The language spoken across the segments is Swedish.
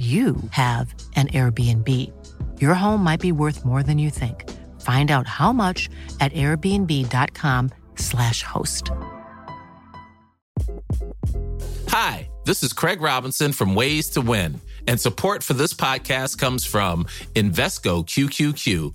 you have an Airbnb. Your home might be worth more than you think. Find out how much at airbnb.com/slash host. Hi, this is Craig Robinson from Ways to Win, and support for this podcast comes from Invesco QQQ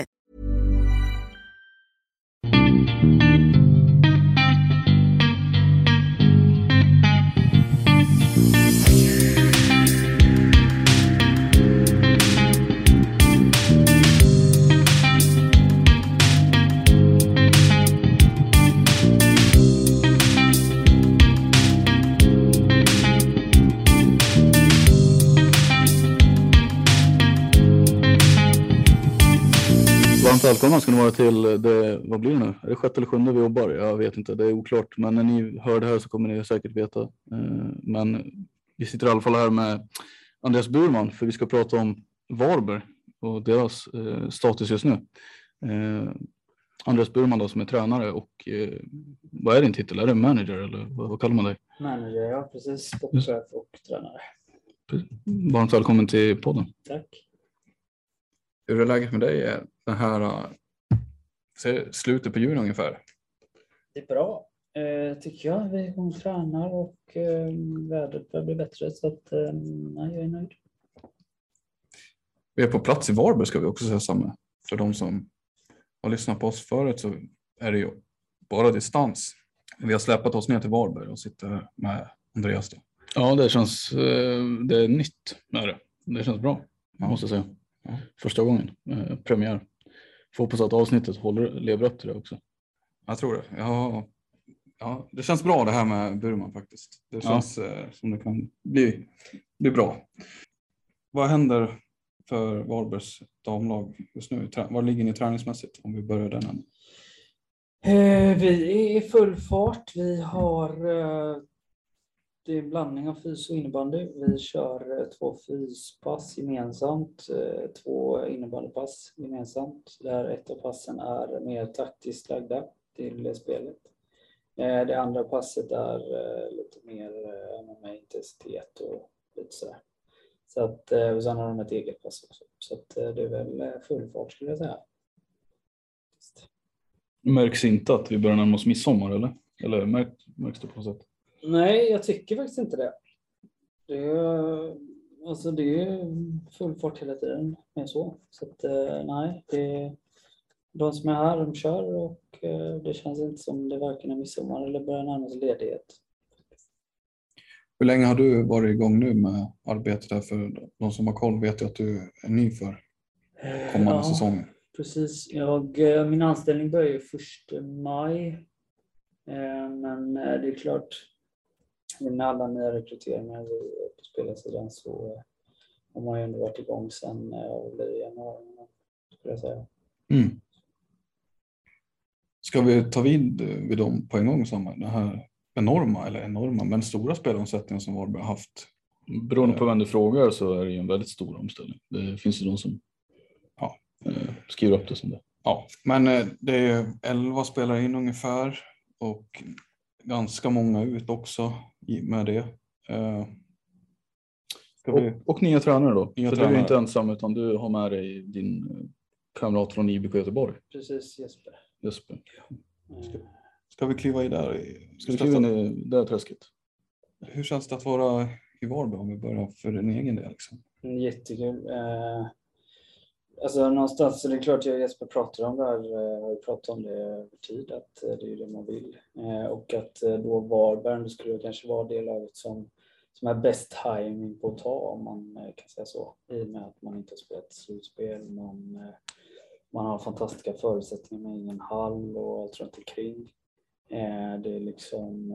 Välkomna ska ni vara till det, vad blir det nu? Är det sjätte eller sjunde vi jobbar? Jag vet inte, det är oklart. Men när ni hör det här så kommer ni säkert veta. Eh, Men vi sitter i alla fall här med Andreas Burman för vi ska prata om Varberg och deras eh, status just nu. Eh, Andreas Burman då som är tränare och eh, vad är din titel? Är det manager eller vad, vad kallar man dig? Manager, ja precis. Sportchef och tränare. Varmt välkommen till podden. Tack. Hur är läget med dig den här slutet på juni ungefär? Det är bra, eh, tycker jag. Vi och tränar och eh, vädret börjar bli bättre så att eh, nej, jag är nöjd. Vi är på plats i Varberg ska vi också säga samma. För de som har lyssnat på oss förut så är det ju bara distans. Vi har släpat oss ner till Varberg och sitter med Andreas. Då. Ja, det känns, det är nytt det. Det känns bra, måste jag säga. Ja. Första gången, eh, premiär. Får hoppas att avsnittet håller, lever upp till det också. Jag tror det. Ja, ja, det känns bra det här med Burman faktiskt. Det Ja. känns eh, som det kan bli, bli bra. Vad händer för Varbergs damlag just nu? Var ligger ni träningsmässigt om vi börjar den änden? Eh, vi är i full fart. Vi har eh, det är en blandning av fys och innebandy. Vi kör eh, två fyspass gemensamt, eh, två innebandypass gemensamt. Där ett av passen är mer taktiskt lagda till spelet. Eh, det andra passet är lite mer med intensitet och lite sådär. Så att, och sen har de ett eget pass också. Så att det är väl full fart skulle jag säga. Märks inte att vi börjar närma oss midsommar eller? Eller märks, märks det på något sätt? Nej, jag tycker faktiskt inte det. Det är, alltså det är full fart hela tiden med så. Så att, eh, nej, det, de som är här de kör och eh, det känns inte som det varken är midsommar eller börjar närma sig ledighet. Hur länge har du varit igång nu med arbetet här? För de som har koll vet ju att du är ny för kommande Ja. säsong. Precis. Jag, eh, min anställning börjar ju första maj. Eh, Men eh, det är klart, med alla nya rekryteringar på spelarsidan så eh, har man ju ändå varit igång sedan eh, januari, skulle jag säga. Mm. Ska vi ta vid vid dem på en gång? Samma? Den här enorma, eller enorma, men stora spelomsättningen som Varberg har haft. Beroende på vem du frågar så är det ju en väldigt stor omställning. Det finns ju de som ja, eh, skriver upp det som det. Ja, men eh, det är 11 spelare in ungefär och ganska många ut också med det. Eh, Ska vi... Och, och nya tränare då. Nya så du är tränare. inte ensam utan du har med dig din eh, kamrat från IBK Göteborg, Precis Jesper. Jesper. Eh, Ska vi kliva i där? i- Ska vi kliva in i det här träsket? Hur känns det att vara i Varberg om vi börjar för din egen del? Liksom? Mm, Jättekul. Eh, alltså någonstans, så det är klart jag och Jesper pratar om det här, eh, har ju pratat om det över tid, att eh, det är ju det man vill. Eh, och att då Varberg, det skulle kanske vara det laget som, som är bäst timing på att ta, om man kan säga så. I och med att man inte har spelat slutspel, man, man har fantastiska förutsättningar med ingen hall och allt runt omkring. Det är liksom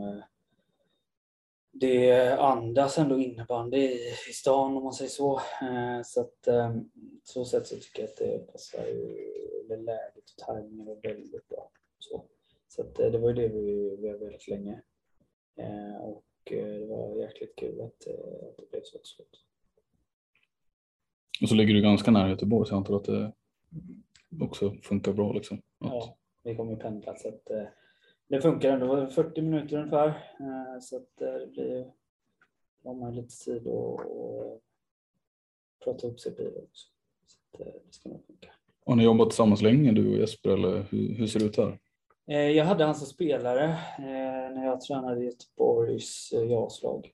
det andas ändå innebandy i, i stan om man säger så. Eh, så att eh, så sätt så tycker jag att det passar ju, eller läget och tajmingen är väldigt bra. Så, så att eh, det var ju det vi, vi har velat länge. Eh, och det var jäkligt kul att, att det blev så till slut. Och så ligger du ganska nära Göteborg så jag antar att det också funkar bra liksom. Att, Ja, vi kommer ju pendla så att det funkar ändå. Det var 40 minuter ungefär. Eh, så att eh, det blir har man lite tid att prata upp sig i bilen också. Så att, eh, det ska nog funka. Har ni jobbat tillsammans länge du och Jesper eller hur, hur ser det ut här? Jag hade han som spelare när jag tränade i Göteborgs JAS-lag.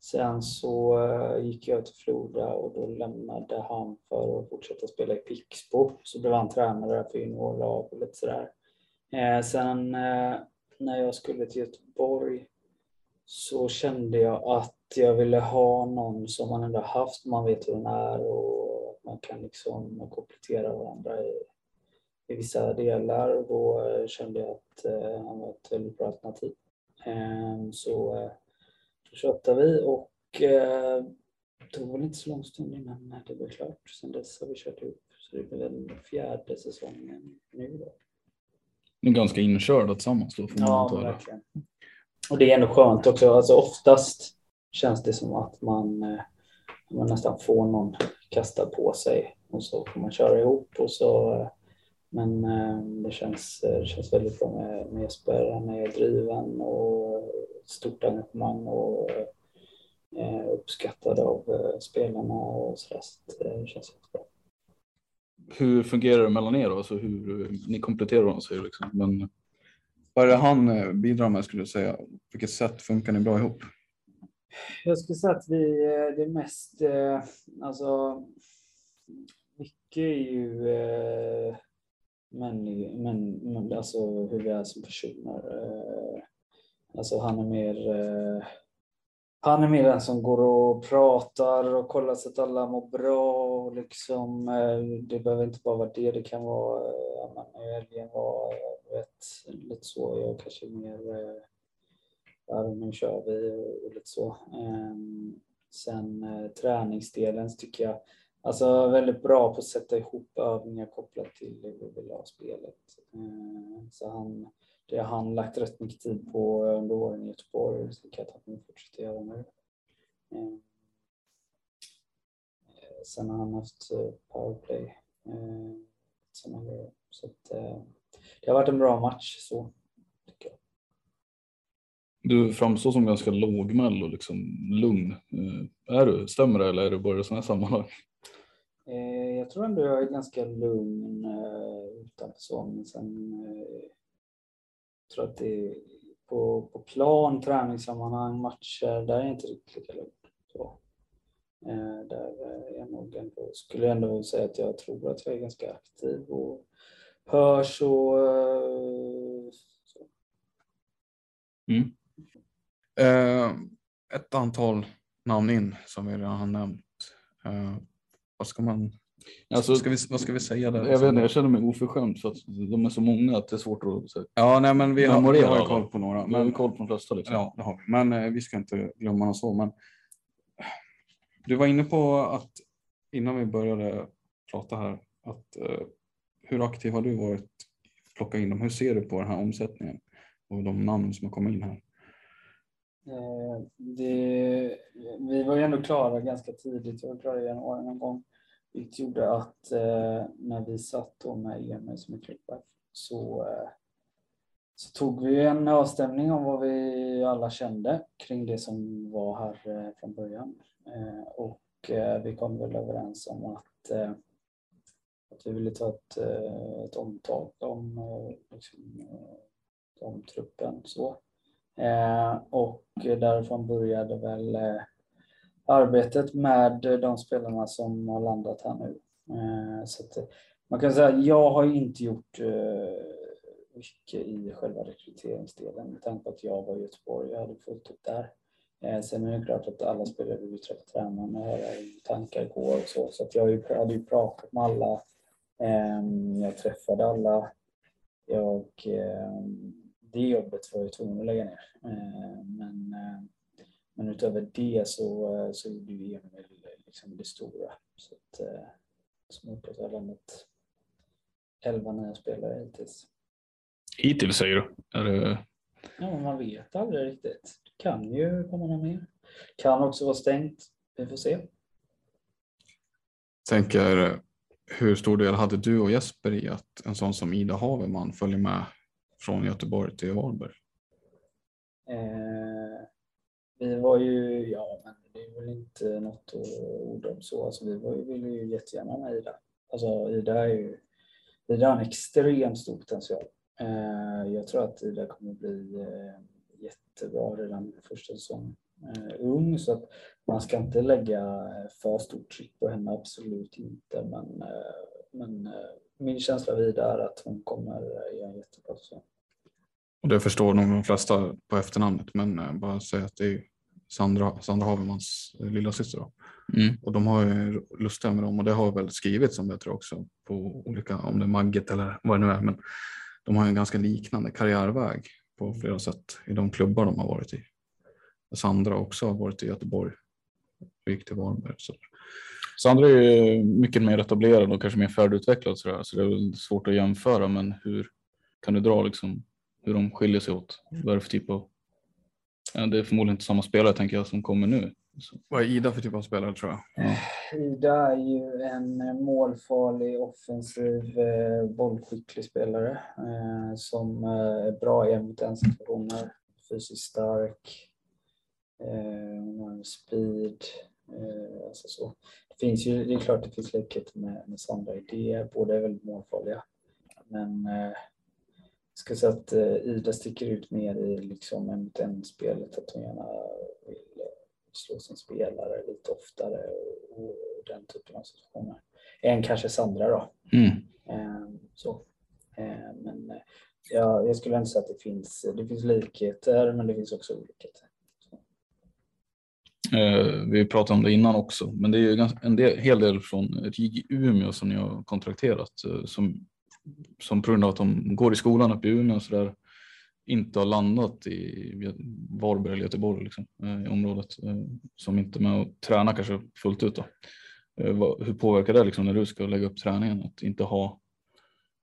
Sen så gick jag till Flora och då lämnade han för att fortsätta spela i Pixbo. Så blev han tränare för juniorlag och lite sådär. Eh, Sen eh, när jag skulle till Göteborg så kände jag att jag ville ha någon som man ändå haft, man vet hur den är och man kan liksom komplettera varandra i, i vissa delar och då eh, kände jag att eh, han var ett väldigt bra alternativ. Eh, Så eh, då köpte vi och eh, det tog väl inte så lång stund innan det blev klart. Sen dess har vi kört ihop. Så det blir den fjärde säsongen nu då. Är ganska inkörda tillsammans då får man Ja, det. verkligen. Och det är ändå skönt också. Alltså oftast känns det som att man, eh, man nästan får någon kasta på sig och så får man köra ihop. Och så, eh, men eh, det känns, det känns väldigt bra med, med Jesper. Han är driven och stort engagemang och uppskattad av spelarna och. Så eh, det känns jättebra. Hur fungerar det mellan er då? Alltså hur ni kompletterar varandra säger liksom. Men Vad är det han eh, bidrar med skulle du säga? På vilket sätt funkar ni bra ihop? Jag skulle säga att vi, eh, det är mest, eh, alltså, mycket är ju men, men, alltså hur vi är som personer. Alltså han är mer, han är mer den som går och pratar och kollar så att alla mår bra. Och liksom, eh, det behöver inte bara vara det, det kan vara, att ja, men i helgen var, eh, vet, lite så, jag kanske är mer ja nu kör vi och lite så. Ehm, sen träningsdelen så tycker jag, alltså väldigt bra på att sätta ihop övningar kopplat till hur vi vill ha spelet. Ehm, så han, det har han lagt rätt mycket tid på under åren i Göteborg så kan jag att mig fortsätta göra nu. Ehm, Eh, Sen har han haft eh, powerplay. ehm, såna grejer. Så att, eh, det har varit en bra match så, tycker jag. du framstår som ganska lågmäld och liksom lugn. Eh, är du? Stämmer det eller är det bara i sådana här sammanhang? Eh, jag tror ändå jag är ganska lugn eh, utanför så, men sen eh, tror att det på, på plan, träningssammanhang, matcher, där är jag inte riktigt lika lugn. Så. Eh, där är jag nog ändå, skulle jag ändå säga att jag tror att jag är ganska aktiv och hörs och eh, så. Mm. Eh, ett antal namn in som vi redan har nämnt. Eh, vad ska man, Alltså, ska vi, vad ska vi säga där? Jag vet inte, jag känner mig oförskämd för att de är så många att det är svårt att säga. Ja, nej, men vi har, vi har koll på några. Men vi har koll på de flesta liksom. ja, det har vi. Men eh, vi ska inte glömma någon så. Men du var inne på att innan vi började prata här, att eh, hur aktiv har du varit plocka in dem? Hur ser du på den här omsättningen och de namn som har kommit in här? Eh, det, vi var ju ändå klara ganska tidigt. Jag var klara i januari någon gång. Vilket gjorde att eh, när vi satt då med Emil som är klippare så, eh, så tog vi en avstämning om vad vi alla kände kring det som var här eh, från början. Eh, och eh, vi kom väl överens om att, eh, att vi ville ta ett, ett omtag om, liksom, om truppen. Så. Och därifrån började väl arbetet med de spelarna som har landat här nu. Så att, man kan säga att jag har inte gjort mycket i själva rekryteringsdelen med tanke på att jag var i Göteborg och hade fullt upp där. Eh, sen är det klart att alla spelare vill träffa tränarna och höra hur tankar går och så. Så jag hade ju pratat med alla. Ehm, Jag träffade alla. Jag, ehm, det jobbet var jag tvungen att lägga ner. Eh, Men, eh, men utöver det så, så gjorde ju Emil liksom det stora. Så att, som har landat 11 nya spelare hittills. Hittills säger du? Ja, man vet aldrig riktigt. Kan ju komma någon mer. Kan också vara stängt. Vi får se. Tänker, hur stor del hade du och Jesper i att en sån som Ida Haveman följer med från Göteborg till Varberg? Eh, vi var ju, ja men det är väl inte något att orda om så. Alltså, vi var ju, ville ju jättegärna med Ida. Alltså Ida är ju, Ida har en extremt stor potential. Eh, jag tror att Ida kommer bli eh, jättebra redan första säsongen. Eh, ung så att man ska inte lägga eh, för stort tryck på henne, absolut inte. Men, eh, men eh, min känsla av Ida är att hon kommer göra en jättebra säsong. Och det förstår nog de flesta på efternamnet, men bara säga att det är Sandra, Sandra Havemans eh, lilla syster då. Mm. Och de har ju lustiga med dem och det har väl skrivits om det tror jag också på olika, om det är Magget eller vad det nu är. Men de har ju en ganska liknande karriärväg på flera sätt i de klubbar de har varit i. Sandra också har varit i Göteborg och gick till Varberg. Så. Sandra är ju mycket mer etablerad och kanske mer färdigutvecklad så, så det är svårt att jämföra. Men hur kan du dra liksom hur de skiljer sig åt? Vad är det för typ av? Det är förmodligen inte samma spelare tänker jag som kommer nu. Vad är Ida för typ av spelare tror jag? Eh, Ida är ju en eh, målfarlig, offensiv, eh, bollskicklig spelare eh, som eh, är bra i en mot en situationer. Fysiskt stark. Eh, hon har en speed. Eh, alltså så. Det finns ju, det är klart det finns likheter med, med Sandra i det. Båda är väldigt målfarliga. Men eh, jag ska säga att eh, Ida sticker ut mer i liksom en mot en spelet. Att hon gärna vill eh, eh, slå sin spelare lite oftare och, och den typen av situationer. Än kanske Sandra då. mm. Eh, så. Eh, men eh, ja, jag skulle inte säga att det finns, det finns likheter men det finns också olikheter. Eh, vi pratade om det innan också, men det är en del, hel del från RIG Umeå som ni har kontrakterat eh, som, som på grund av att de går i skolan uppe i Umeå och så där inte har landat i Varberg eller Göteborg liksom, eh, i området eh, som inte är med och tränar kanske fullt ut. Då. Eh, hur påverkar det liksom när du ska lägga upp träningen att inte ha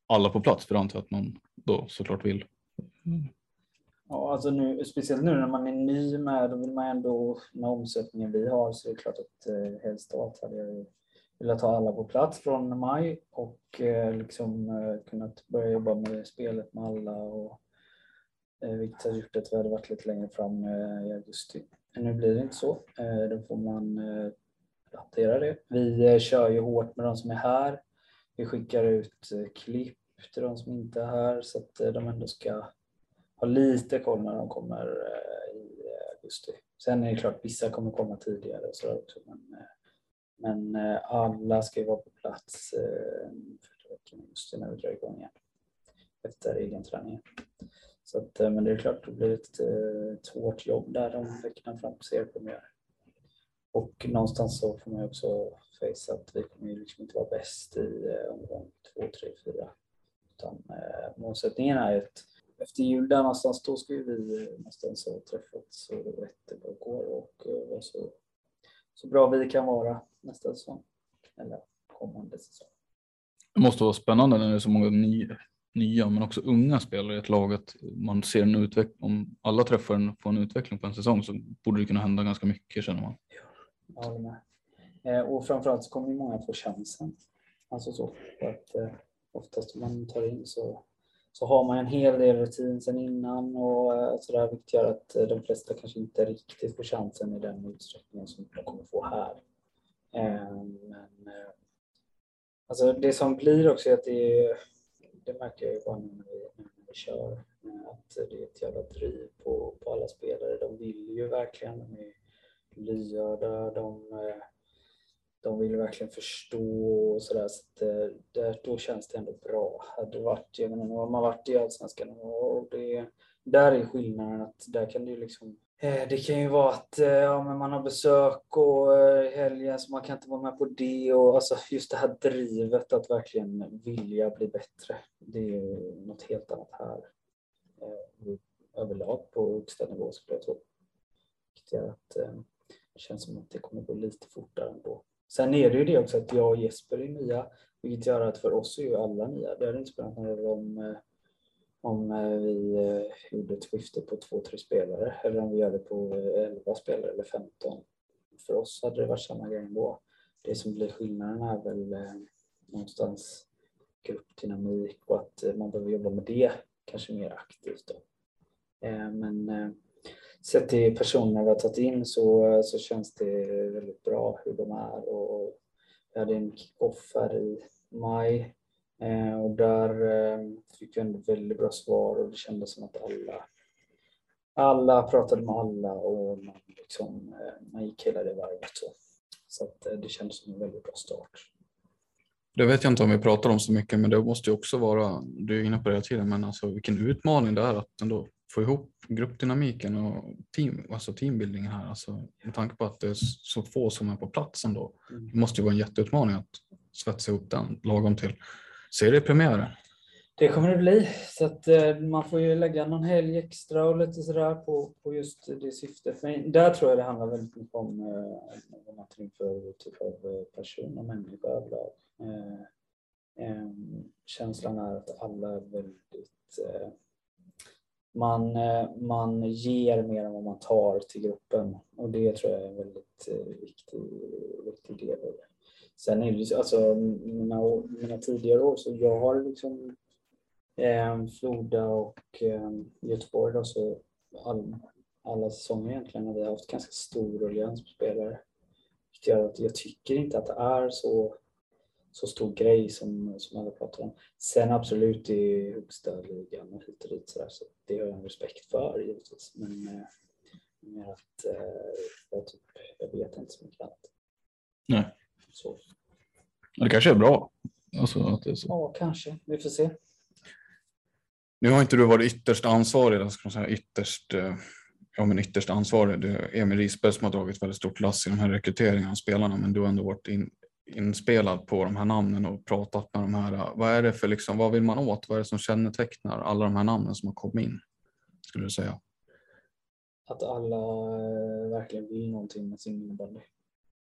alla på plats? För det antar att man då såklart vill. Ja, alltså nu, speciellt nu när man är ny med, då vill man ändå, med omsättningen vi har, så är det klart att eh, helst av allt hade jag velat ha alla på plats från maj och eh, liksom eh, kunnat börja jobba med spelet med alla och Eh, vilket har gjort att vi hade varit lite längre fram eh, i augusti. Men nu blir det inte så. Eh, då får man hantera det. Vi kör ju hårt med de som är här. Vi skickar ut klipp till de som inte är här så att de ändå ska ha lite koll när de kommer i augusti. Sen är det klart, vissa kommer komma tidigare och så också. Men, men alla ska ju vara på plats första veckan i augusti när vi drar igång igen. Efter egen träning. Så att, eh, men det är klart, det blir ett, eh, ett hårt jobb där de veckorna fram på gör. Och någonstans så får man ju också face att vi kommer ju liksom inte vara bäst i eh, omgång två, tre, fyra. Utan eh, målsättningen är ju att efter jul där någonstans, då ska ju vi någonstans ha träffats så rätt det bara går och vara så, så bra vi kan vara nästa säsong. Eller kommande säsong. Det måste vara spännande när det är så många nya, nya men också unga spelare i ett lag att man ser en utveckling. Om alla träffar en, får en utveckling på en säsong så borde det kunna hända ganska mycket känner man. Jag eh, och framförallt så kommer ju många få chansen. Alltså så. För att eh, oftast om man tar in så, så har man en hel del rutin sen innan och eh, sådär vilket gör att eh, de flesta kanske inte riktigt får chansen i den utsträckningen som de kommer få här. Eh, men eh, alltså det som blir också är att det är, det märker jag ju bara när vi, när vi kör, eh, att det är ett jävla driv på, på alla spelare. De vill ju verkligen, de är lyhörda, de, eh, de vill verkligen förstå och sådär. Så att, eh, där, då känns det ändå bra. Hade varit, jag menar, nu har man varit i Allsvenskan och det, där är skillnaden att där kan det ju liksom Eh, det kan ju vara att eh, ja, men man har besök och eh, helgen så man kan inte vara med på det. Och, alltså, just det här drivet att verkligen vilja bli bättre. Det är ju något helt annat här. Överlag på högsta nivå skulle jag tro. Att det känns som att det kommer gå lite fortare ändå. Sen är det ju det också att jag och Jesper är nya, vilket gör att för oss är ju alla nya. Det hade inte spelat någon roll om, om eh, vi eh, gjorde ett skifte på två, tre spelare eller om vi gör det på eh, 11 spelare eller 15. För oss hade det varit samma grej ändå. Det som blir skillnaden är väl någonstans gruppdynamik och att man behöver jobba med det kanske mer aktivt. Då. Men sett till personerna vi har tagit in så, så känns det väldigt bra hur de är. Och vi hade en kick-off här i maj och där eh, fick vi ändå väldigt bra svar och det kändes som att alla, alla pratade med alla och man, liksom, eh, man gick hela det varvet. Så, så att, eh, det kändes som en väldigt bra start. Det vet jag inte om vi pratar om så mycket, men det måste ju också vara, du är inne på det hela tiden, men alltså vilken utmaning det är att ändå få ihop gruppdynamiken och team, alltså teambuilding här. Alltså, med tanke på att det är så få som är på plats ändå. Det måste ju vara en jätteutmaning att svetsa ihop den lagom till seriepremiären. Det kommer det bli. Så att eh, man får ju lägga någon helg extra och lite sådär på, på just det syftet. Men där tror jag det handlar väldigt mycket om eh, vad man tänker för typ av eh, person och människa överlag. Eh, eh, känslan är att alla är väldigt eh, man, eh, man ger mer än vad man tar till gruppen och det tror jag är en väldigt eh, viktig, viktig del i det. Sen är det alltså mina, mina tidigare år så jag har liksom eh, Floda och eh, Göteborg då, så all, alla säsonger egentligen har vi haft ganska stor ruljans på spelare. Vilket gör att jag tycker inte att det är så, så stor grej som, som alla pratar om. Sen absolut i högsta ligan och hit och dit sådär, så det har jag en respekt för givetvis. Men eh, mer att eh, jag, typ, jag vet inte så mycket annat. Nej. Så. Det kanske är bra. Alltså att det är så. Ja, kanske. Vi får se. Nu har inte du varit ytterst ansvarig, eller ska säga ytterst, eh, ja men ytterst ansvarig. Det är Emil Risberg som har dragit väldigt stort lass i de här rekryteringarna av spelarna, men du har ändå varit in, inspelad på de här namnen och pratat med de här. Vad är det för liksom, vad vill man åt? Vad är det som kännetecknar alla de här namnen som har kommit in? Skulle du säga? Att alla eh, verkligen vill någonting med sin innebandy.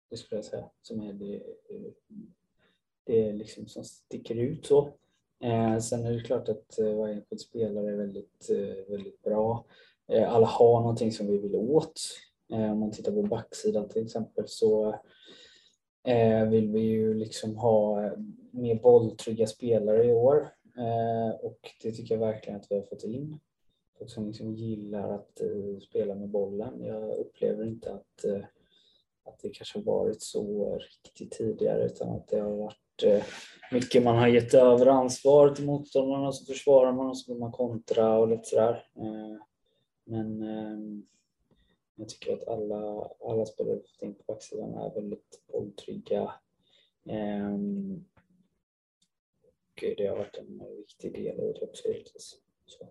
Det skulle jag säga. Som är det, eh, det är liksom som sticker ut så. Eh, sen är det klart att eh, varje enskild spelare är väldigt, eh, väldigt bra. Eh, alla har någonting som vi vill åt. Eh, om man tittar på backsidan till exempel så eh, vill vi ju liksom ha eh, mer bolltrygga spelare i år. Eh, och det tycker jag verkligen att vi har fått in. Folk som liksom gillar att eh, spela med bollen. Jag upplever inte att, eh, att det kanske varit så riktigt tidigare utan att det har varit eh, mycket man har gett över ansvaret till motståndarna och så försvarar man och så vill man kontra och lite sådär. Eh, men eh, jag tycker att alla, alla spelare på backsidan är väldigt bolltrygga. Ehm, och det har varit en viktig del i det också givetvis. Så.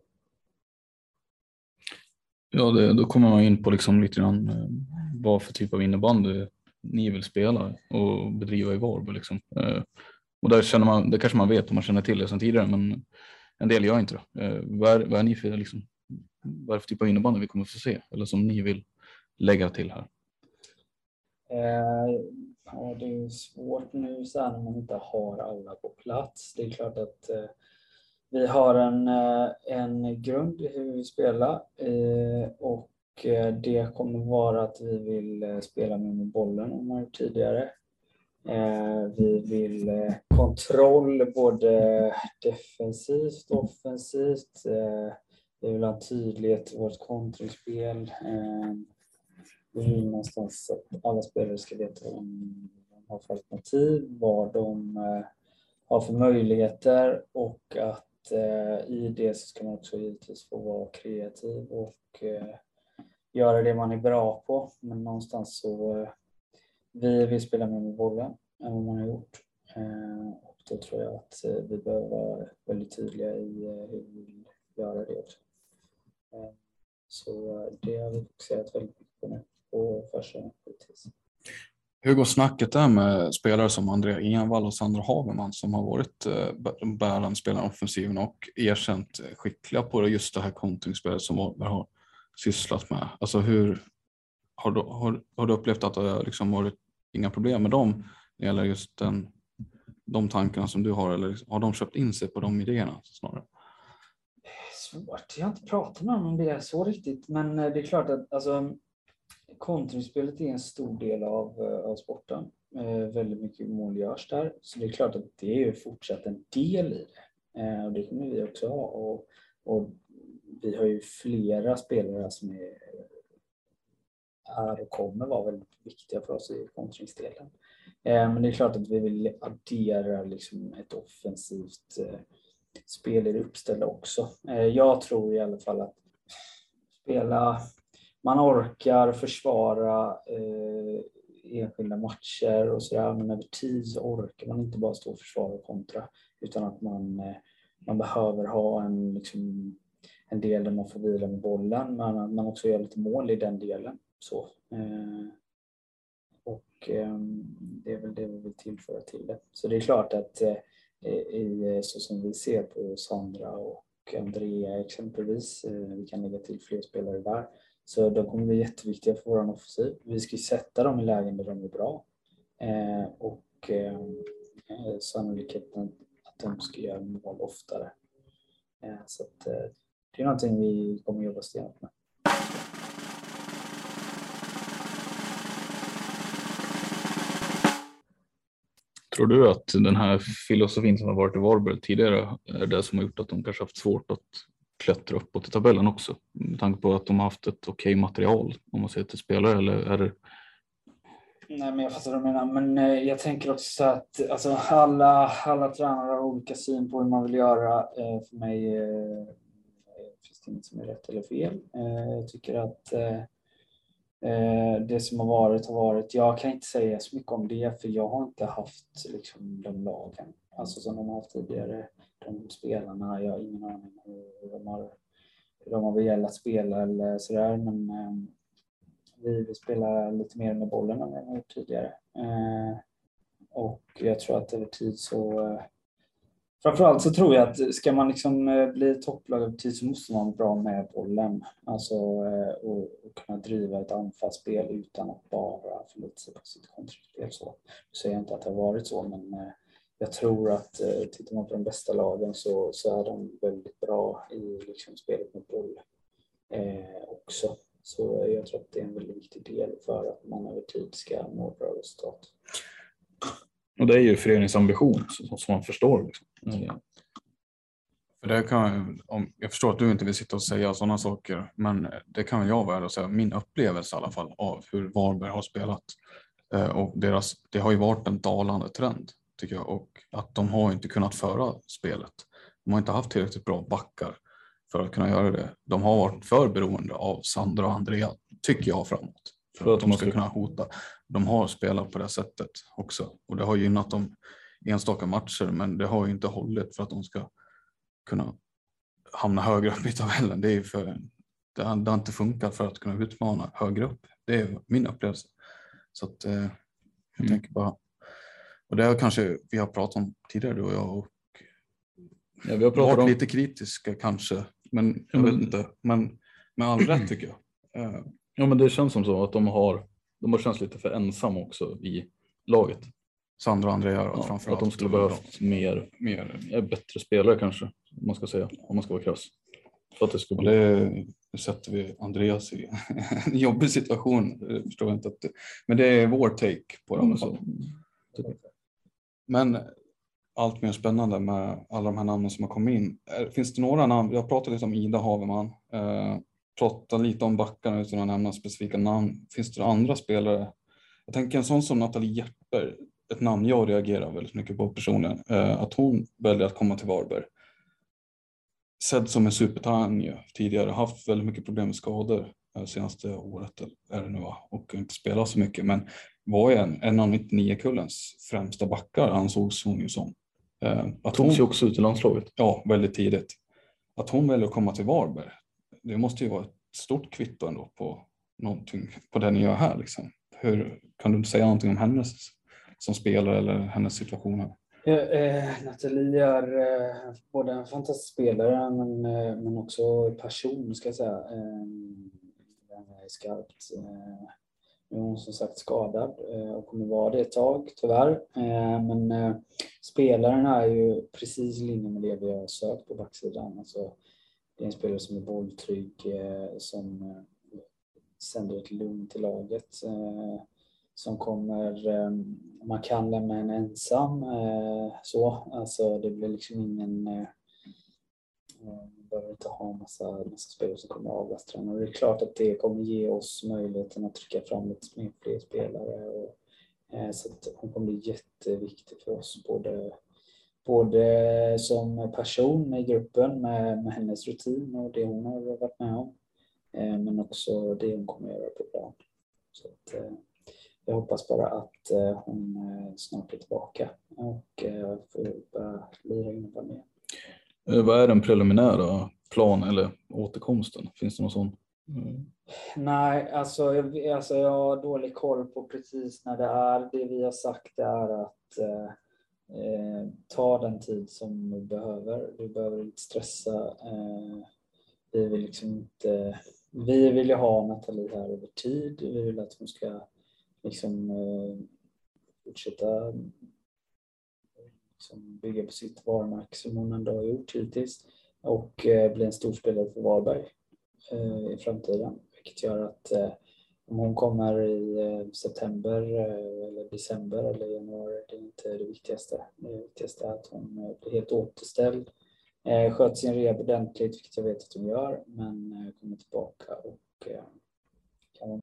Ja, det, då kommer man in på liksom lite grann eh, vad för typ av innebandy ni vill spela och bedriva i Varberg. Liksom. Eh, och där känner man, det kanske man vet om man känner till det sedan tidigare, men en del gör inte det. Eh, vad är, vad är ni för, liksom, vad är det för typ av innebandy vi kommer få se? Eller som ni vill lägga till här? Eh, ja, det är svårt nu sen när man inte har alla på plats. Det är klart att eh, vi har en, eh, en grund i hur vi spelar eh, och eh, det kommer vara att vi vill spela mer med bollen än man gjort tidigare. Vi vill kontroll både defensivt och offensivt. Vi vill ha tydlighet i vårt kontringsspel. Vi vill någonstans att alla spelare ska veta vad de har för alternativ, vad de har för möjligheter och att Eh, i det så ska man också givetvis få vara kreativ och eh, göra det man är bra på. Men någonstans så eh, vi vill spela mer med bollen än vad man har gjort. Eh, och då tror jag att eh, vi behöver vara väldigt tydliga i eh, hur vi vill göra det också. Eh, så det har vi fokuserat väldigt mycket på nu på försäsongen hittills. Hur går snacket där med spelare som Andrea Envall och Sandra Haverman som har varit eh, bärande spelare i offensiven och erkänt skickliga på just det här kontringsspelet som Wahlberg har sysslat med? Alltså hur, har, du, har, har du upplevt att det har liksom varit inga problem med dem när det gäller just den, de tankarna som du har eller liksom, har de köpt in sig på de idéerna snarare? Svårt, jag har inte pratat med dem om det så riktigt men eh, det är klart att alltså, kontringsspelet är en stor del av, eh, av sporten. Eh, väldigt mycket mål görs där så det är klart att det är fortsatt en del i det. Eh, och det kommer vi också ha. Och, och vi har ju flera spelare som är, är och kommer vara väldigt viktiga för oss i kontringsdelen. Eh, men det är klart att vi vill addera liksom ett offensivt eh, spel i det uppställda också. Eh, jag tror i alla fall att spela, man orkar försvara eh, enskilda matcher och sådär, men över tid så orkar man inte bara stå och försvara och kontra, utan att man, eh, man behöver ha en liksom, en del där man får vila med bollen, men att man också gör lite mål i den delen. Så, eh, och eh, det är väl det vi vill tillföra till det. Så det är klart att eh, i, så som vi ser på Sandra och Andrea exempelvis, eh, vi kan lägga till fler spelare där, så de kommer bli jätteviktiga för vår offensiv. Vi ska sätta dem i lägen där de är bra eh, och eh, eh, sannolikheten att de ska göra mål oftare. Så att, det är någonting vi kommer jobba stenhårt med. Tror du att den här filosofin som har varit i Varberg tidigare är det som har gjort att de kanske haft svårt att klättra uppåt i tabellen också? Med tanke på att de har haft ett okej material om man ser till spelare eller är det Nej, men jag fattar vad du menar. Men eh, jag tänker också att alltså, alla, alla tränare har olika syn på hur man vill göra. Eh, för mig eh, finns det inget som är rätt eller fel. Jag tycker att det som har varit har varit. Jag kan inte säga så mycket om det för jag har inte haft liksom, de lagen alltså, som de har haft tidigare. De spelarna, jag har ingen aning hur de har, hur de har velat spela eller sådär. Men ehm, vi, vill spela lite mer med bollen än vi har gjort tidigare. Eh, och jag tror att över tid så eh, Framförallt så tror jag att ska man liksom eh, bli topplag över tid så måste man vara bra med bollen. Alltså och, och kunna driva ett anfallsspel utan att bara förlita sig på sitt kontraspel. Så nu säger jag inte att det har varit så, men jag tror att tittar man på de bästa lagen så, så är de väldigt bra i liksom spelet med boll eh, också. Så jag tror att det är en väldigt viktig del för att man över tid ska nå bra resultat. Och det är ju föreningens ambition som man förstår. Liksom. Mm. För det kan, om, jag förstår att du inte vill sitta och säga sådana saker, men det kan jag vara och säga. Min upplevelse i alla fall av hur Varberg har spelat eh, och deras, det har ju varit en dalande trend tycker jag och att de har inte kunnat föra spelet. De har inte haft tillräckligt bra backar för att kunna göra det. De har varit för beroende av Sandra och Andrea, tycker jag framåt. För att de ska kunna hota. De har spelat på det sättet också och det har gynnat dem enstaka matcher, men det har ju inte hållit för att de ska kunna hamna högre upp i tabellen. Det, är för, det, har, det har inte funkat för att kunna utmana högre upp. Det är min upplevelse. Så att, eh, jag mm. tänker bara, och det har kanske vi har pratat om tidigare du och jag och ja, vi har pratat varit om... lite kritiska kanske, men jag vet inte, men med all rätt tycker jag. Eh, ja, men det känns som så att de har, de har känts lite för ensamma också i laget. Sandra och Andrea ja, framförallt. Att de skulle behövt mer, mer, bättre spelare kanske, om man ska säga, om man ska vara krass. För att det, skulle bli... det sätter vi Andreas i en jobbig situation. Det förstår jag inte att det... Men det är vår take på dem. Så. Men allt mer spännande med alla de här namnen som har kommit in. Eh, finns det några namn? Jag pratade lite om Ida Haverman. Eh, pratade lite om backarna utan att nämna specifika namn. Finns det andra spelare? Jag tänker en sån som Nathalie Jepper, ett namn jag reagerar väldigt mycket på personligen. Eh, att hon väljer att komma till Varberg. Sedd som en supertalang tidigare, haft väldigt mycket problem med skador eh, senaste året är det nu va? och inte spelat så mycket men var ju en, en av 99-kullens främsta backar ansågs hon ju som. Eh, att Togs ju också ut i landslaget. Ja, väldigt tidigt. Att hon väljer att komma till Varberg, det måste ju vara ett stort kvitto ändå på någonting på det ni gör här. Liksom. Hur, kan du säga någonting om hennes som spelare eller hennes situation här? Ja, eh, Nathalie är eh, både en fantastisk spelare men, eh, men också person ska jag säga. Eh, den är skarpt. Eh, hon som sagt skadad eh, och kommer vara det ett tag tyvärr. Eh, men eh, spelaren är ju precis i linje med det vi har sökt på backsidan. Alltså, det är en spelare som är bolltrygg, som sänder ett lugn till laget. Som kommer, man kan lämna henne ensam. Så, alltså det blir liksom ingen man behöver inte ha en massa, massa spelare som kommer avlasta. Och det är klart att det kommer ge oss möjligheten att trycka fram lite fler spelare. Och, eh, så att hon kommer bli jätteviktig för oss, både, både som person i gruppen med, med hennes rutin och det hon har varit med om. Eh, men också det hon kommer göra på plan. Så att, eh, jag hoppas bara att eh, hon eh, snart är tillbaka och får börja lira innebandy igen. Eh, vad är den preliminära planen eller återkomsten? Finns det någon sån? Mm. Nej, alltså jag, alltså jag har dålig koll på precis när det är. Det vi har sagt är att eh, eh, ta den tid som du behöver. Du behöver inte stressa. Eh, vi vill liksom inte... Vi vill ju ha Nathalie här över tid. Vi vill att hon ska liksom eh, fortsätta liksom bygga på sitt varumärke som hon ändå har gjort hittills och eh, bli en stor spelare för Varberg eh, i framtiden. Vilket gör att eh, om hon kommer i september eller december eller januari, det är inte det viktigaste. Det viktigaste är att hon blir helt återställd, sköter sin rehab ordentligt, vilket jag vet att hon gör, men kommer tillbaka och kan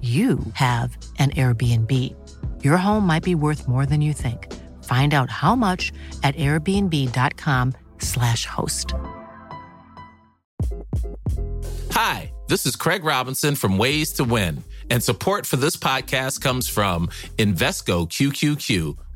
you have an Airbnb. Your home might be worth more than you think. Find out how much at airbnb.com slash host. Hi, this is Craig Robinson from Ways to Win, and support for this podcast comes from Invesco QQQ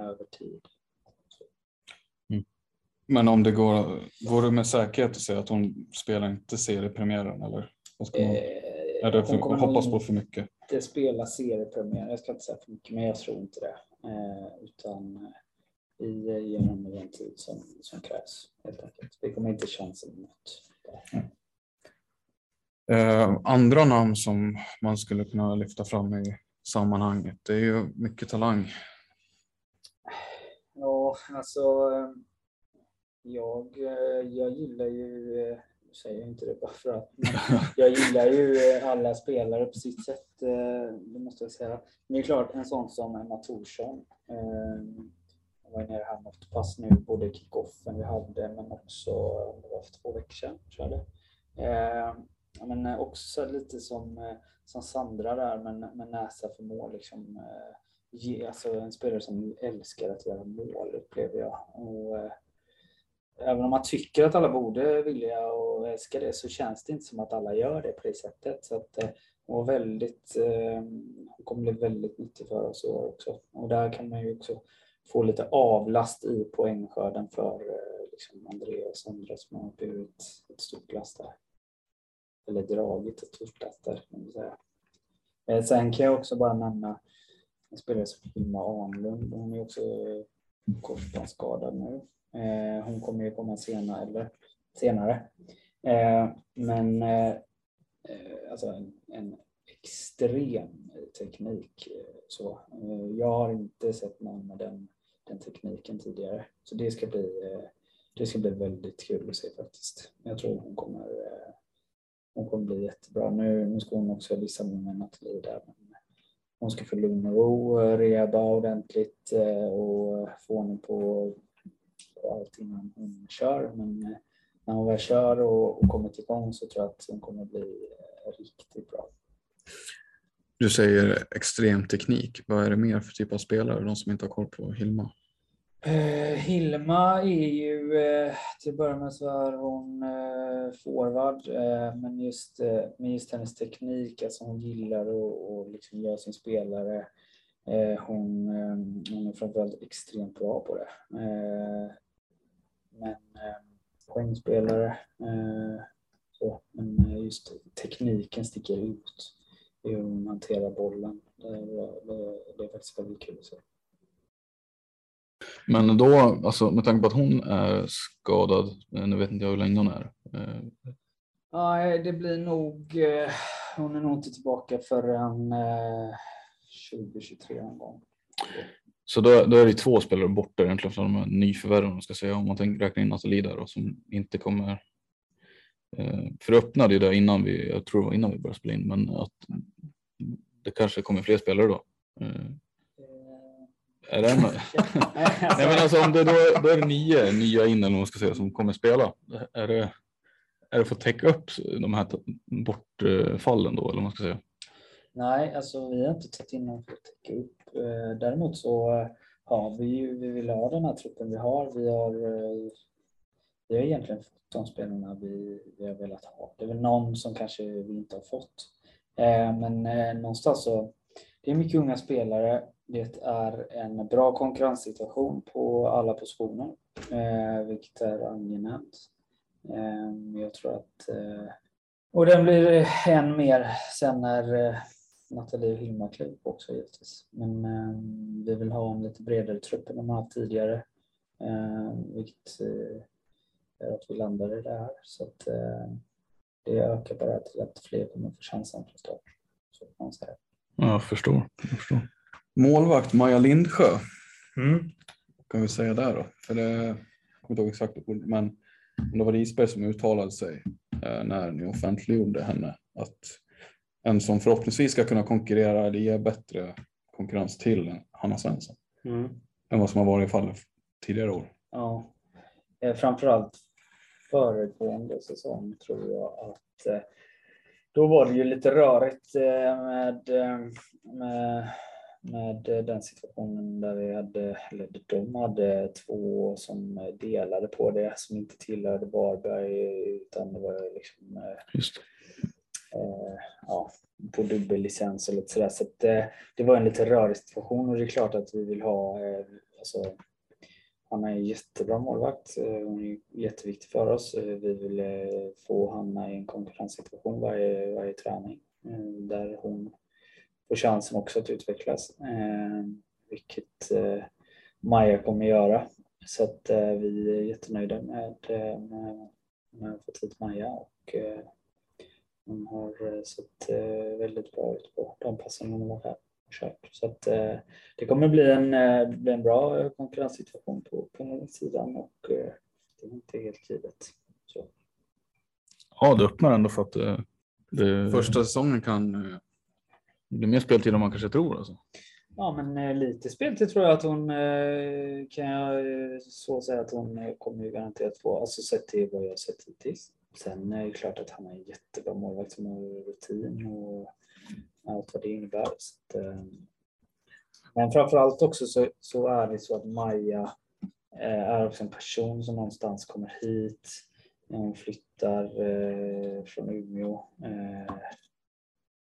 över tid. Mm. Men om det går, går det med säkerhet att säga att hon spelar inte seriepremiären eller? Vad ska man, eh, är det för, hoppas på för mycket? Det spelar seriepremiären, jag ska inte säga för mycket men jag tror inte det. Eh, utan vi ger henne den tid som, som krävs helt enkelt. Vi kommer inte chansa något. Mm. Eh, andra namn som man skulle kunna lyfta fram i sammanhanget, det är ju mycket talang Ja, alltså jag, jag gillar ju, säger jag inte det bara för att, jag gillar ju alla spelare på sitt sätt, det måste jag säga. Men det är klart, en sån som Emma Thorsson, jag var nere här något pass nu, både kickoffen vi hade men också, det var för två veckor sedan jag det. Men också lite som, som Sandra där, med, med näsa för mål. Liksom, ge, alltså en spelare som älskar att göra mål upplever jag. Och, eh, även om man tycker att alla borde vilja och älska det så känns det inte som att alla gör det på det sättet. Så att, eh, hon, var väldigt, eh, hon kommer bli väldigt nyttig för oss i år också. Och där kan man ju också få lite avlast i poängskörden för eh, liksom Andreas och Sandra som har burit ett stort last där. Eller dragit ett stort last där kan man säga. Eh, sen kan jag också bara nämna en spelare som Hilma Arnlund. Hon är också korsbandsskadad nu. Eh, hon kommer ju komma senare. Eller, senare. Eh, men eh, alltså en, en extrem teknik. Eh, så, eh, jag har inte sett någon med den, den tekniken tidigare. Så det ska, bli, det ska bli väldigt kul att se faktiskt. Jag tror hon kommer, hon kommer bli jättebra. Nu, nu ska hon också visa med Nathalie där. Men hon ska få lugn och ro, reba ordentligt eh, och få ordning på, på allt innan hon kör. Men eh, när hon väl kör och, och kommer igång så tror jag att hon kommer bli eh, riktigt bra. Du säger extrem teknik. Vad är det mer för typ av spelare, de som inte har koll på Hilma? Eh, Hilma är ju, eh, till att börja med så är hon eh, forward, eh, men just, eh, med just hennes teknik, alltså hon gillar att liksom göra sin spelare. Eh, hon, eh, hon är framförallt extremt bra på det. Eh, men eh, poängspelare, så, men just tekniken sticker ut. Hur hon hanterar bollen. Det, det, det är faktiskt väldigt kul att se. Men då, alltså med tanke på att hon är skadad, eh, nu vet inte jag hur länge hon är. Eh, ja, det blir nog, eh, hon är nog inte tillbaka förrän 2023 någon gång. Så då, då är det två spelare borta egentligen från de här nyförvärven, ska säga, om man tänker räkna in Nathalie där och som inte kommer. För det öppnade ju det innan vi, jag tror det var innan vi började spela in, men att det kanske kommer fler spelare då. Är det Nej, men alltså, om det då, då är det nio nya in eller man ska säga som kommer spela. Är det, är det för att täcka upp de här bortfallen då eller vad man ska säga? Nej, alltså vi har inte tagit in någon för att täcka upp. Eh, däremot så eh, har vi ju, vi vill ha den här truppen vi har. Vi har, eh, vi har egentligen fått de spelarna vi, vi har velat ha. Det är väl någon som kanske vi inte har fått. Men någonstans så, det är mycket unga spelare det är en bra konkurrenssituation på alla positioner, eh, vilket är angenämt. Eh, jag tror att... Eh, och den blir än mer sen när eh, Nathalie och Hilma klev också givetvis. Men eh, vi vill ha en lite bredare trupp än de har haft tidigare, eh, vilket eh, gör att vi landar i det här. Så att, eh, det ökar bara till att fler kommer få chansen från start. Så kan man säga. Jag förstår. Jag förstår. Målvakt Maja Lindsjö. Mm. Kan vi säga där då? För det, jag kommer inte ihåg exakt men det var Risberg som uttalade sig eh, när ni offentliggjorde henne att en som förhoppningsvis ska kunna konkurrera eller ge bättre konkurrens till Hanna Svensson mm. än vad som har varit fallet tidigare år. Ja, eh, framförallt föregående säsong tror jag att eh, då var det ju lite rörigt med, med med eh, den situationen där vi hade, eller de hade två som delade på det som inte tillhörde Varberg utan det var liksom eh. Eh, ja, på dubbellicens och lite sådär. Så att, eh, det var en lite rörig situation och det är klart att vi vill ha, eh, alltså, han är en jättebra målvakt, hon är jätteviktig för oss. Vi vill få Hanna i en konkurrenssituation varje, varje träning där hon får chansen också att utvecklas. Eh, vilket eh, Maja kommer göra. Så att eh, vi är jättenöjda med, eh, med, med att få hit Maja och eh, hon har eh, sett eh, väldigt bra ut på de passen hon har här och kört. Så att eh, det kommer bli en, eh, bli en bra konkurrenssituation på, på den sidan och det är inte helt givet. Så. Ja, det öppnar ändå för att det... Första säsongen kan det blir mer speltid än man kanske tror. Alltså. Ja, men eh, lite speltid tror jag att hon eh, kan jag eh, så säga att hon kommer ju garanterat få, alltså sett till vad jag har sett hittills. Sen är det klart att han är en jättebra målvakt som har rutin och allt vad det innebär. Så att, Men framförallt också så, så är det så att Maja är också en person som någonstans kommer hit. Hon flyttar från Umeå.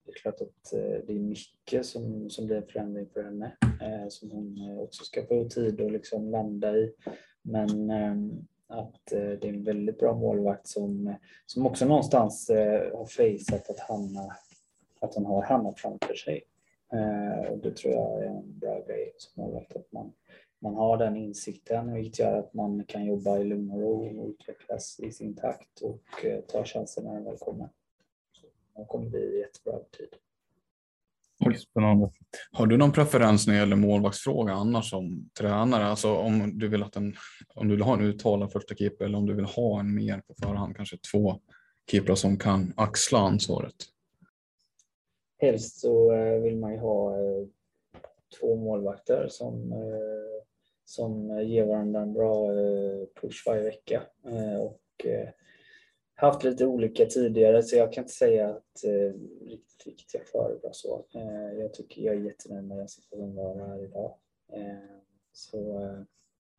Det är klart att eh, det är mycket som, som blir en förändring för henne eh, som hon eh, också ska få tid att liksom landa i. Men ehm, att eh, det är en väldigt bra målvakt som, som också någonstans eh, har fejsat att, Hanna, att hon har Hanna framför sig. Eh, och det tror jag är en bra grej som målvakt att man, man har den insikten vilket gör att man kan jobba i lugn och ro och utvecklas i sin takt och eh, ta chansen när den väl kommer. Kommer bli jättebra tid. Oj, spännande. Har du någon preferens när det gäller målvaktsfråga annars som tränare? Alltså om du vill, att en, om du vill ha en uttalad första keeper eller om du vill ha en mer på förhand, kanske två keeprar som kan axla ansvaret? Helst så eh, vill man ju ha eh, två målvakter som, eh, som ger varandra en bra push varje vecka. Och haft lite olika tidigare så jag kan inte säga att eh, riktigt vilket jag föredrar så. Eh, jag tycker jag är jättenöjd med den situationen vi har här idag. Eh, så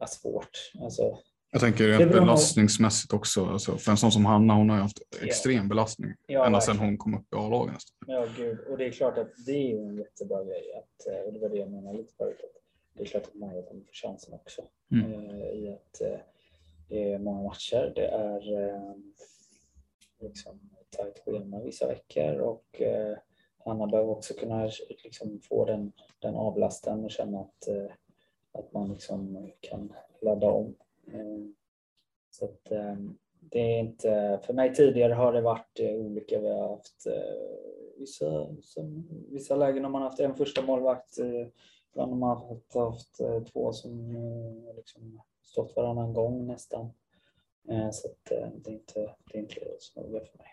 eh, svårt. Alltså, jag tänker rent belastningsmässigt också. Alltså, för en sån som Hanna, hon har ju haft extrem belastning ja, ända sedan hon kom upp i A-laget. Ja, gud. Och det är klart att det är en jättebra grej. Att, eh, och det var det jag menade lite förut. Att det är klart att Maja kommer få chansen också. Mm. Eh, I att eh, det är många matcher. Det är liksom, tajt schema vissa veckor och eh, Hanna behöver också kunna liksom, få den, den avlasten och känna att, eh, att man liksom kan ladda om. Eh, så att, eh, det är inte, för mig tidigare har det varit eh, olika. Vi har haft eh, vissa, som, vissa lägen har man haft en första målvakt, eh, ibland har man haft, haft eh, två som liksom stått varannan gång nästan. Eh, så att, eh, det, är inte, det är inte så noga för mig.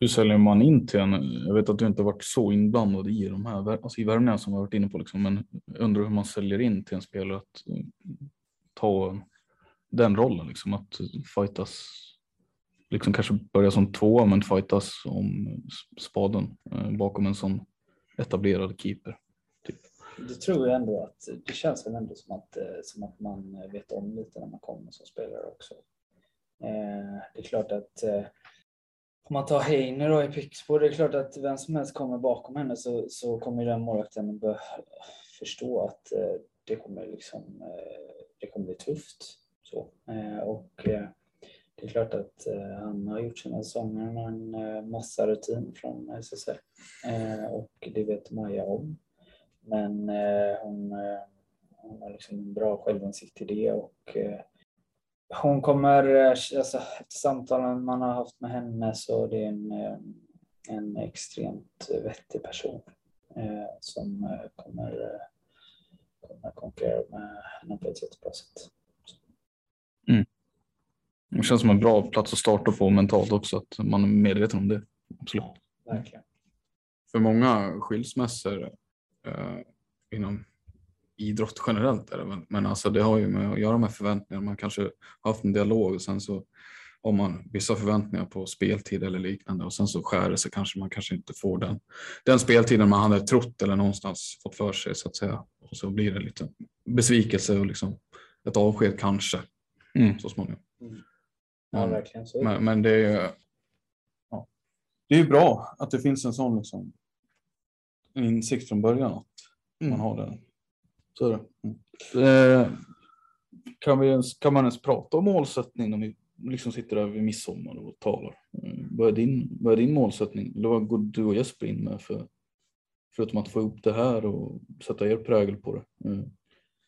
Hur säljer man in till en? Jag vet att du inte varit så inblandad i de här alltså i värvningarna som vi varit inne på, liksom, men undrar hur man säljer in till en spelare att eh, ta den rollen, liksom, att fightas, liksom kanske börja som tvåa men fightas om spaden bakom en sån etablerad keeper det tror jag ändå att det känns väl ändå som att, eh, som att man vet om lite när man kommer som spelare också. Eh, det är klart att eh, om man tar Heiner då i Pixbo, det är klart att vem som helst kommer bakom henne så, så kommer den målvakten förstå att eh, det kommer, liksom, eh, det kommer bli tufft. Så. Och det är klart att han har gjort sina säsonger med en massa rutin från SSL och det vet Maja om. Men eh, hon, eh, hon har liksom en bra självinsikt i det och eh, hon kommer, alltså, efter samtalen man har haft med henne så det är en, en extremt vettig person som kommer, kommer konkurrera med henne på ett jättebra sätt. Mm. Det känns som en bra plats att starta på mentalt också, att man är medveten om det. Absolut. Ja, verkligen. För många skilsmässor inom idrott generellt. Är det, men, men alltså det har ju med att göra med förväntningar. Man kanske har haft en dialog och sen så har man vissa förväntningar på speltid eller liknande och sen så skär det sig kanske man kanske inte får den, den speltiden man hade trott eller någonstans fått för sig så att säga. Och så blir det lite besvikelse och liksom ett avsked kanske mm. så småningom. Mm. Ja, verkligen. Så men, men det är ju ja, det är bra att det finns en sån liksom, insikt från början att mm. man har den. Så är det. Mm. Eh, kan, vi ens, kan man ens prata om målsättning när vi liksom sitter där vid midsommar och talar? Eh, vad, är din, vad är din målsättning? Eller vad går du och Jesper in med för, förutom att få ihop det här och sätta er prägel på det? Eh,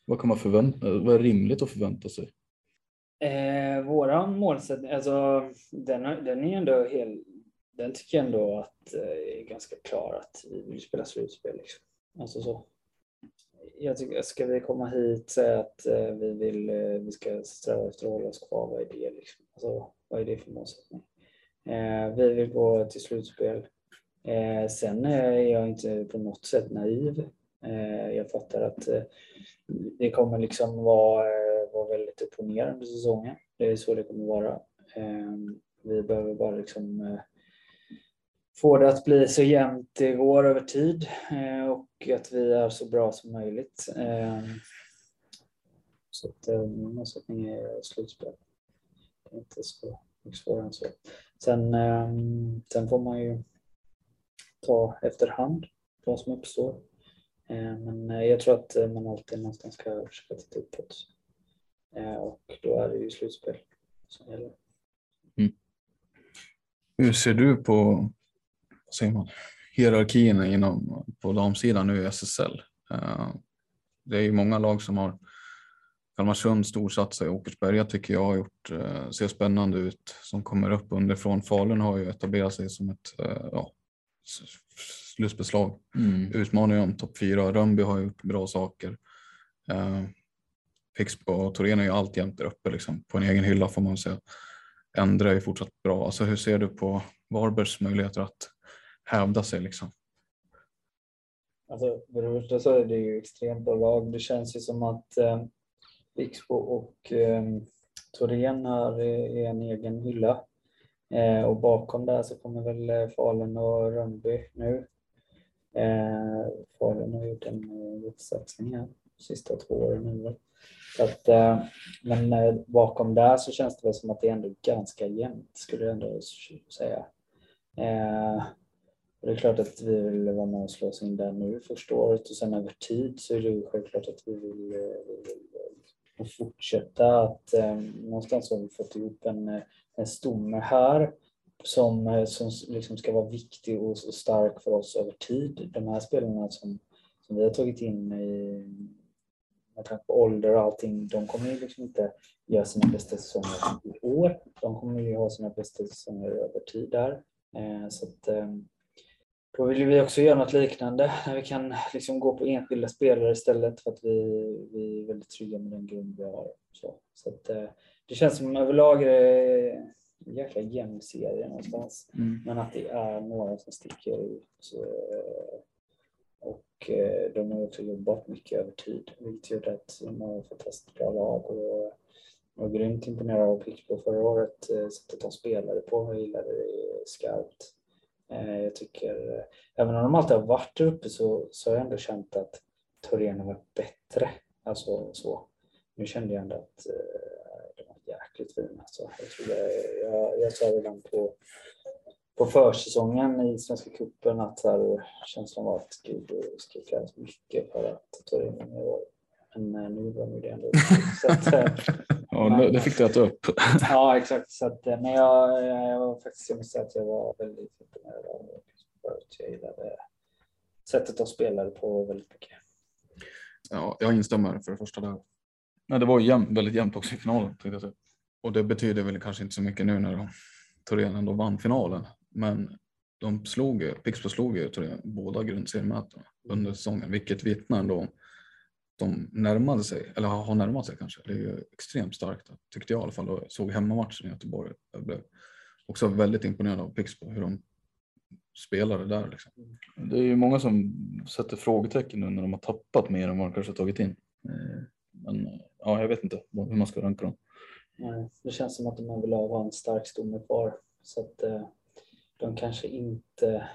vad, kan man förvänta, vad är rimligt att förvänta sig? Eh, våran målsättning, alltså den, den är ändå helt den tycker jag ändå att eh, är ganska klar att vi vill spela slutspel. Liksom. Alltså så. Jag tycker, ska vi komma hit och säga att eh, vi, vill, eh, vi ska sträva efter att hålla oss kvar, vad är det? Liksom? Alltså, vad är det för målsättning? Eh, vi vill gå till slutspel. Eh, sen är jag inte på något sätt naiv. Eh, jag fattar att eh, det kommer liksom vara, eh, vara väldigt upp och ner under säsongen. Det är så det kommer vara. Eh, vi behöver bara liksom få det att bli så jämnt det går över tid eh, och att vi är så bra som möjligt. Eh, så att eh, min målsättning är slutspel. Det är inte så mycket svårare än så. Sen, sen får man ju ta efterhand vad som uppstår. Men jag tror att man alltid någonstans ska försöka titta uppåt. Och då är det ju slutspel som gäller. Mm. Hur ser du på säger man, hierarkin inom, på damsidan nu i SSL? Eh, Det är ju många lag som har Kalmarsund storsatsar i Åkersberga tycker jag har gjort, eh, ser spännande ut som kommer upp underifrån. Falun har ju etablerat sig som ett eh, ja, s- slutspelslag. Mm. Utmanar om topp fyra. Rönnby har gjort bra saker. Eh, Pixbo och Torén är ju alltjämt där uppe liksom, på en egen hylla får man säga. Ändra är ju fortsatt bra. Alltså, hur ser du på Varbergs möjligheter att hävda sig? Liksom? Alltså, för det första så är det ju extremt bra lag. Det känns ju som att eh, Vixbo och eh, Torén har eh, en egen hylla. Eh, och bakom där så kommer väl eh, Falun och Rönnby nu. Eh, Falun har gjort en eh, satsning här de sista två åren nu. Så att, eh, men eh, bakom där så känns det väl som att det är ändå ganska jämnt skulle jag ändå säga. Eh, och det är klart att vi vill vara med och slå oss in där nu första året och sen över tid så är det ju självklart att vi vill, eh, vi vill fortsätta att eh, någonstans har vi fått ihop en, eh, en stomme här som, eh, som liksom ska vara viktig och och stark för oss över tid. De här spelarna som, som vi har tagit in i, med tanke på ålder och allting, de kommer ju liksom inte göra sina bästa säsonger i år. De kommer ju ha sina bästa säsonger över tid där. Eh, så att, eh, då vill vi också göra något liknande när vi kan liksom gå på enskilda spelare istället för att vi, vi är väldigt trygga med den grund vi har. Så, så att, eh, det känns som överlag är det en jäkla jämn serie någonstans. Mm. Men att det är några som sticker ut. eh, Och eh, de har också jobbat mycket över tid. Vilket gjort att de har fantastiskt bra lag. Och jag var grymt imponerad av Pixbo förra året. Sättet de spelade på. Jag gillade det skarpt. Eh, jag tycker, även om de alltid har varit där uppe så, så har jag ändå känt att Torén har varit bättre. Alltså så. Nu kände jag ändå att eh, de var jäkligt fina. Alltså, jag, tror jag, jag sa redan på, på försäsongen i Svenska cupen att här, känslan var att gud, det ska krävas mycket för att Torén är i år. Men eh, nu var det ändå. Så att, eh, Ja, det- det fick du äta upp. Ja, exakt. Så att, eh, men jag, jag var faktiskt, jag måste säga att jag var väldigt imponerad av förut. Jag gillade sättet de spelade på väldigt mycket. Ja, jag instämmer för det första där. Nej, det var ju jämnt, väldigt jämnt också i finalen. tänkte jag säga. Och det betyder väl kanske inte så mycket nu när de, Torén ändå vann finalen. Men de slog ju, Pixbo slog ju Torén båda grundseriemötena under säsongen, vilket vittnar ändå om de närmade sig, eller har närmat sig kanske. Det är ju extremt starkt, tyckte jag i alla fall. jag såg hemmamatchen i Göteborg. Jag blev också väldigt imponerad av Pixbo, hur de spelade där. Liksom. Det är ju många som sätter frågetecken nu när de har tappat mer än vad de kanske har tagit in. Eh, Men ja, jag vet inte hur man ska ranka dem. Nej, Det känns som att de överlag har en stark stomme kvar. Så att eh, de kanske inte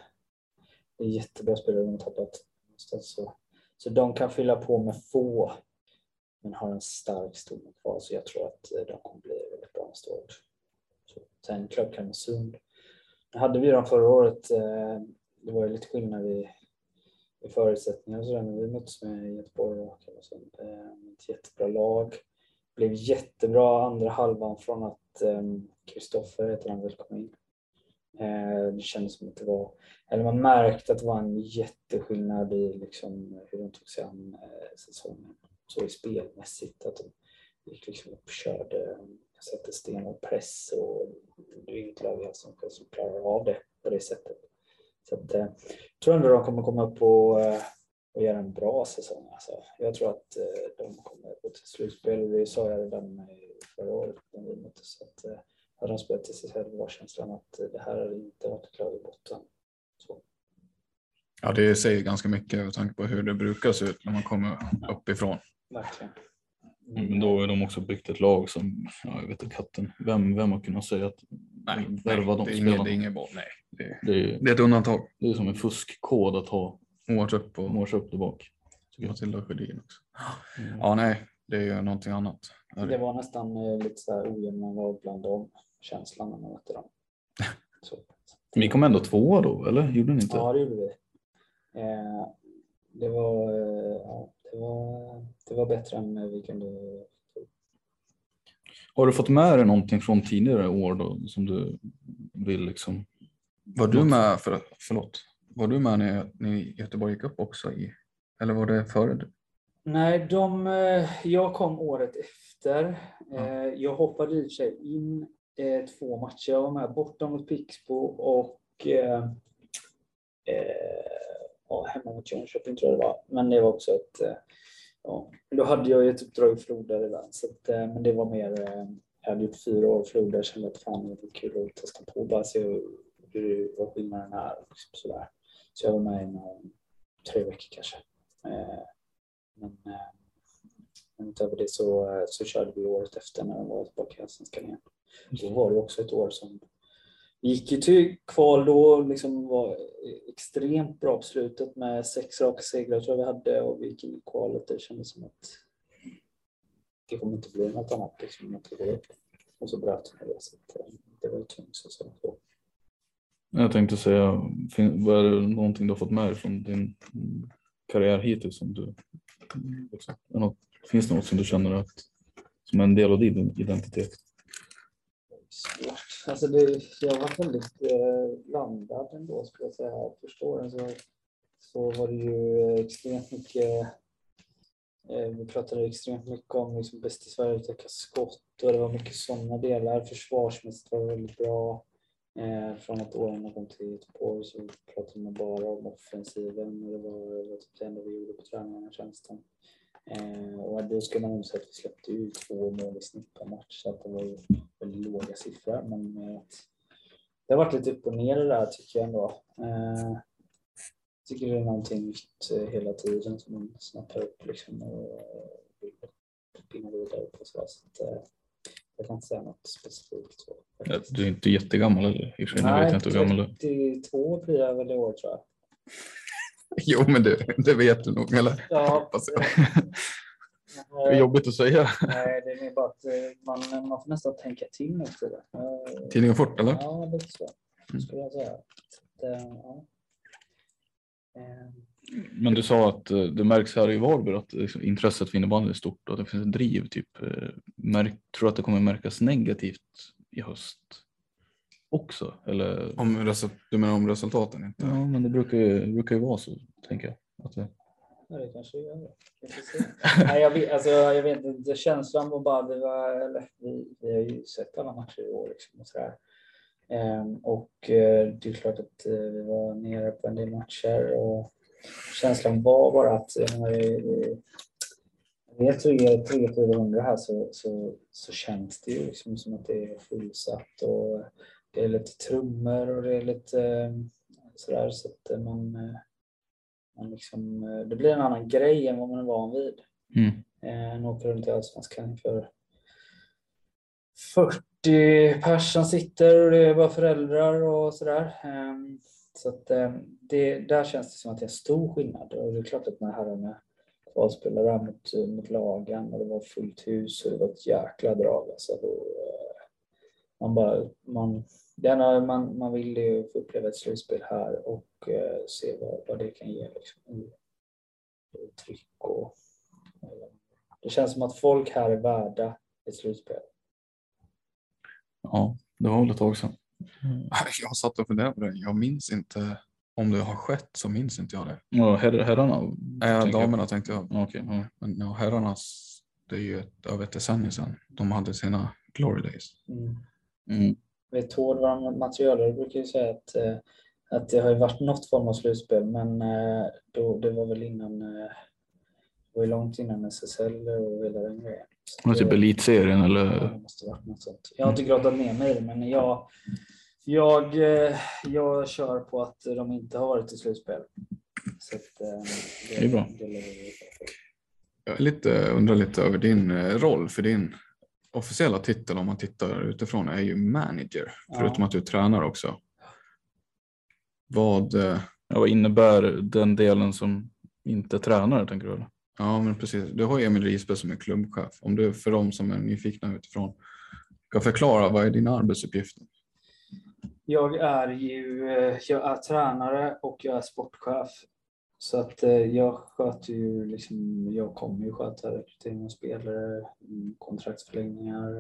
det är jättebra spelare de har tappat. Så, så de kan fylla på med få men har en stark stomme kvar. Så jag tror att eh, de kommer bli väldigt bra nästa år. Så, sen Club Kalmarsund. Nu hade vi dem förra året. Eh, det var ju lite skillnad i, i förutsättningar och sådär men vi möttes med Göteborg och Kalmarsund. Eh, ett jättebra lag blev jättebra andra halvan från att Kristoffer heter han väl kom in. Eh, det kändes som att det var, eller man märkte att det var en jätteskillnad i liksom hur de tog sig an eh, säsongen. Så i spelmässigt att de gick liksom upp och körde, satte stenhård press och det är inget lag som, som klarar av det på det sättet. Så att, eh, jag tror ändå de kommer komma upp och och göra en bra säsong. Alltså, jag tror att de kommer gå till slutspel. Det sa jag redan förra året när vi möttes. Hade de spelat till sig själva var känslan att det här hade inte varit ett lag i botten. Så. Ja, det säger ganska mycket med tanke på hur det brukar se ut när man kommer uppifrån. Verkligen. Men då har de också byggt ett lag som, ja, jag vet inte katten, vem, vem har kunnat säga att Nej, värva nej de det är ingen, spelarna? det är ingen boll. Nej, Det, Det är, det är ett undantag. det är som en fuskkod att ha Målat upp och morsa upp där bak. Matilda Sjödin också. Mm. Ja, nej, det är ju någonting annat. Det var nästan eh, lite så här ojämna val bland dem, känslan när man mötte dem. Så. Ni kom ändå tvåa då, eller? Gjorde ni inte? Ja, det gjorde vi. Eh, det, var, eh, ja, det, var, det var bättre än vi kunde Har du fått med dig någonting från tidigare år då som du vill liksom? Var du med, för, förlåt, var du med när, när Göteborg gick upp också i, eller var det före? du? Nej, de, eh, jag kom året efter. Ja. Eh, Jag hoppade i sig in eh, två matcher. Jag var med borta mot Pixbo och eh, eh, ja, hemma mot Jönköping tror jag det var. Men det var också ett... eh, Ja, då hade jag ju typ ett uppdrag i Floda redan. Så att, eh, men det var mer... eh, Jag hade gjort fyra år i Floda. Kände att fan, det var kul att testa på. Bara se hur- hur, vad skillnaden är. och Liksom sådär. Så jag var med i tre veckor kanske. Eh, Men, eh, men utöver det så, eh, så körde vi året efter när de var tillbaka i Allsvenskan igen. Då var det också ett år som gick ju till kval då och liksom var extremt bra på slutet med sex raka segrar tror jag vi hade och vi gick in i kvalet. Det kändes som att det kommer inte bli något annat liksom, att går upp. Och så bröt vi det. Så eh, det var ju tungt. Så, så. Jag tänkte säga, vad är det någonting du har fått med dig från din karriär hittills? Som du, liksom, något, finns det något som du känner att som är en del av din identitet? Svårt. Alltså det, jag var väldigt eh, blandad ändå skulle jag säga. Första åren så, så var det ju eh, extremt mycket eh, vi pratade extremt mycket om liksom bäst i Sverige utveckla skott och det var mycket sådana delar. Försvarsmässigt var det väldigt bra. Eh, från att åren kom till Göteborg så pratade man bara om offensiven och det var, det var typ det enda vi gjorde på träningarna känns det. Eh, och då ska man säga att vi släppte ut två mål i snitt per match så att det var ju väldigt låga siffror. Men eh, det har varit lite upp och ner det där tycker jag ändå. Eh, tycker det är någonting nytt eh, hela tiden som man snappar upp liksom och eh, vill spinna vidare på. Så, så att, eh, jag kan inte säga något specifikt. Så, Du är inte jättegammal eller? Är. 32 blir jag väl i år tror jag. Jo, men det, det vet du nog, eller? Ja, Hoppas jag. Det är jobbigt att säga. Nej, det är mer bara att eh, man, man får nästan tänka till nu för det. Eh, Tidningen Fort, eller? Ja, lite så skulle jag säga. Så att, eh, ja. Men du sa att det märks här i Varberg att liksom, intresset för innebandy är stort och det finns ett driv. Typ, märk, tror du att det kommer märkas negativt i höst också? Eller? Om du menar om resultaten inte? Ja, men det brukar ju, det brukar ju vara så, tänker jag. Att det, Ja, det kanske gör det. Nej, jag, vet, alltså, jag vet inte. Känslan var bara, det var, eller, vi, vi har ju sett alla matcher i år. Liksom, och sådär. Ehm, och eh, det är klart att eh, vi var nere på en del matcher. Och känslan var bara att när vi, vi, vi är 300-400 här så, så, så känns det ju liksom som att det är fullsatt. Och det är lite trummor och det är lite eh, sådär. Så att eh, man, eh, man liksom, det blir en annan grej än vad man är van vid. mm. En åker runt i Allsvenskan för 40 pers som sitter och det är bara föräldrar och sådär. Ehm, Så att eh, det, där känns det som att det är stor skillnad. Och det är klart att när herrarna kvalspelade mot, mot lagen och det var fullt hus och det var ett jäkla drag. Alltså då, man, bara, man, enda man, man vill ju få uppleva ett slutspel här och eh, se vad, vad det kan ge liksom, i, i tryck och eh, det känns som att folk här är värda ett slutspel. Ja, det var väl ett tag sedan. Jag satt och funderade på det. Jag minns inte om det har skett så minns inte jag det. Ja, her, herrarna? Äh, tänker jag. damerna tänkte jag. Ja, Okej, ja. Men ja, herrarnas, det är ju ett, över ett decennium sedan. De hade sina glory days. Mm. Vet Tord, vår materialare, brukar ju säga att, eh, att det har ju varit något form av slutspel, men eh, då, det var väl innan, eh, det var ju långt innan SSL och hela den grejen. Så det typ det- elitserien Ja, eller? det måste varit något sånt. Jag har inte grottat ner mig i det, men jag, jag, jag kör på att de inte har varit i slutspel. Så att, eh, Det är bra. Det. Jag är lite, undrar lite över din roll, för din officiella titel om man tittar utifrån är ju manager, Ja. förutom att du tränar också. Vad, eh, Ja, vad innebär den delen som inte är tränare tänker du? Eller? ja men precis, du har Emil Risberg som är klubbchef. Om du för de som är nyfikna utifrån ska förklara vad är dina arbetsuppgifter? Jag är ju eh, jag är tränare och jag är sportchef. Så att eh, jag sköter ju liksom, jag kommer ju sköta rekrytering av spelare, mm, kontraktsförlängningar.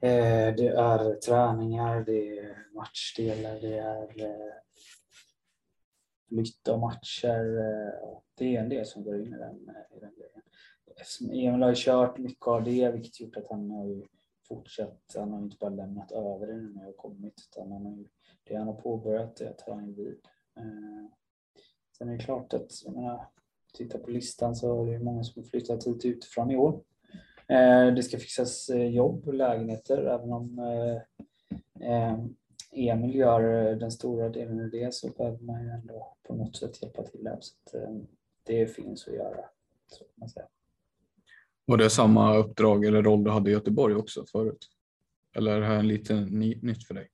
Eh, eh, det är träningar, det är matchdelar, det är flytt av matcher. Det är en del som går in i den, i den grejen. Eftersom Emil har ju kört mycket av det, vilket gjort att han har ju fortsatt. Han har inte bara lämnat över det nu när jag har kommit, utan han har ju, det han har påbörjat, det tar han ju vid. Sen är det klart att, jag menar, titta på listan så är det många som har flyttat hit utifrån i år. Eh, det ska fixas eh, jobb och lägenheter, även om eh, Emil gör den stora delen av det så behöver man ju ändå på något sätt hjälpa till där. Så att, det finns att göra. Så kan man säga. Var det samma uppdrag eller roll du hade i Göteborg också förut? Eller är det här lite ny, nytt för dig?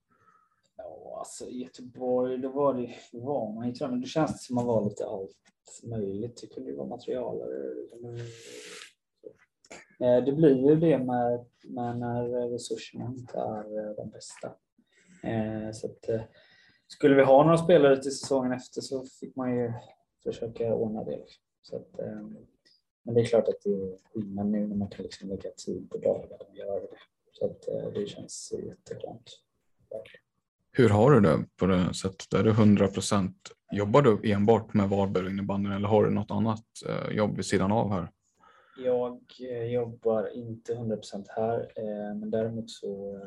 Alltså Göteborg, då var det, då var man ju men då känns det som man var lite allt möjligt. Det kunde ju vara materialare. Eh, det blir ju det med, med när resurserna inte är eh, de bästa. Eh, så att, skulle vi ha några spelare till säsongen efter så fick man ju försöka ordna det. Så att, men det är klart att det är skillnad nu när man kan liksom lägga tid på dagar och göra det. Så att det känns jätteskönt. Verkligen. Hur har du det på det sättet? Är det 100 procent? Jobbar du enbart med Varberg innebandy innebandyn eller har du något annat eh, jobb vid sidan av här? Jag eh, jobbar inte 100% här, eh, men däremot så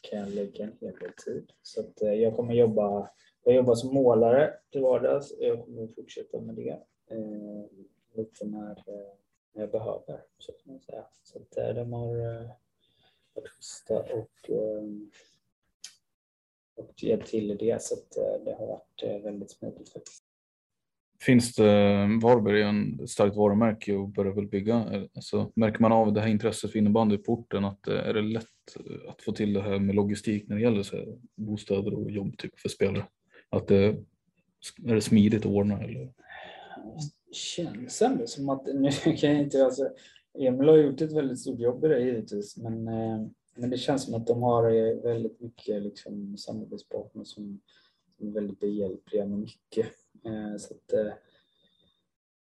kan jag lägga en hel del tid. Så att jag kommer jobba, jag jobbar som målare till vardags. och Jag kommer fortsätta med det lite när, jag behöver, så kan man säga. Så att de har varit schyssta och, och hjälpt till i det, så att eh, det har varit eh, väldigt smidigt faktiskt. Finns det, Varberg är en ett starkt varumärke och börjar väl bygga. Alltså, märker man av det här intresset för innebandy på orten att eh, är det lätt att få till det här med logistik när det gäller så här, bostäder och jobb typ för spelare? Att det är det smidigt att ordna eller? känns ändå som att, nu kan jag inte, alltså, Emil har gjort ett väldigt stort jobb i det givetvis, men, eh, men det känns som att de har eh, väldigt mycket liksom, samarbetspartner som, som är väldigt behjälpliga med mycket. Eh, Så att, eh,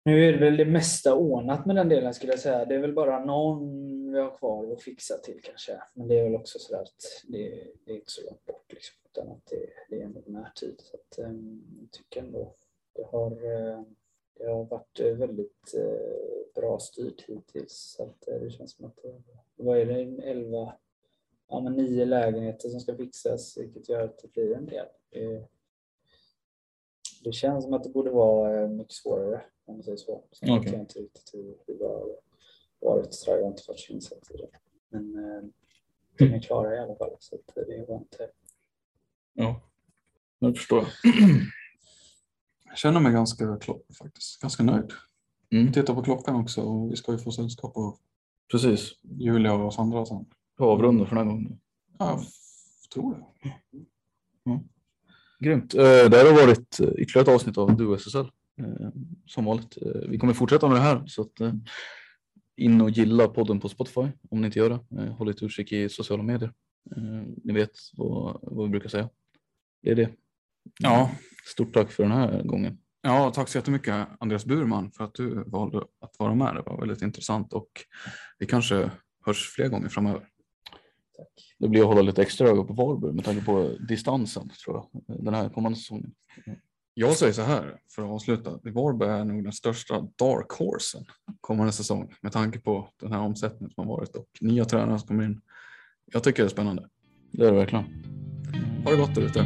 nu är det väl det mesta ordnat med den delen skulle jag säga. Det är väl bara någon vi har kvar att fixa till kanske. Men det är väl också så att det, det är inte så långt bort liksom, utan att det, det är ändå närtid. Så att, eh, jag tycker ändå det har eh, det har varit eh, väldigt eh, bra styrt hittills. Så att eh, det känns som att det, vad är det, 11, ja men nio lägenheter som ska fixas, vilket gör att det blir en del. Det, känns som att det borde vara eh, mycket svårare, om man säger så. Sen vet Okej. jag inte riktigt hur hur det har varit, jag har inte varit så insatt i det. Men eh, de är klara i alla fall, så att det är skönt. Ja, jag förstår. Jag känner mig ganska klar faktiskt. Ganska nöjd. Mm, Titta på klockan också och vi ska ju få sällskap av precis. Julia och Sandra sen. Avrunda för den här gången. Ja, jag tror det. Grymt. Eh, Det här har varit eh, ytterligare ett avsnitt av Du SSL. eh, Som vanligt. Vi kommer fortsätta med det här så att in och gilla podden på Spotify om ni inte gör det. Håll lite utkik i sociala medier. Ni vet vad, vad vi brukar säga. Det är det. Ja. Stort tack för den här gången. Ja, tack så jättemycket Andreas Burman för att du valde att vara med. Det var väldigt intressant och vi kanske hörs fler gånger framöver. Tack. Det blir att hålla lite extra öga på Varberg med tanke på distansen tror jag. Den här kommande säsongen. Jag säger så här för att avsluta. Varberg är nog den största dark horsen kommande säsong med tanke på den här omsättningen som har varit och nya tränare som kommer in. Jag tycker det är spännande. Det är det verkligen. Ha det gott där ute.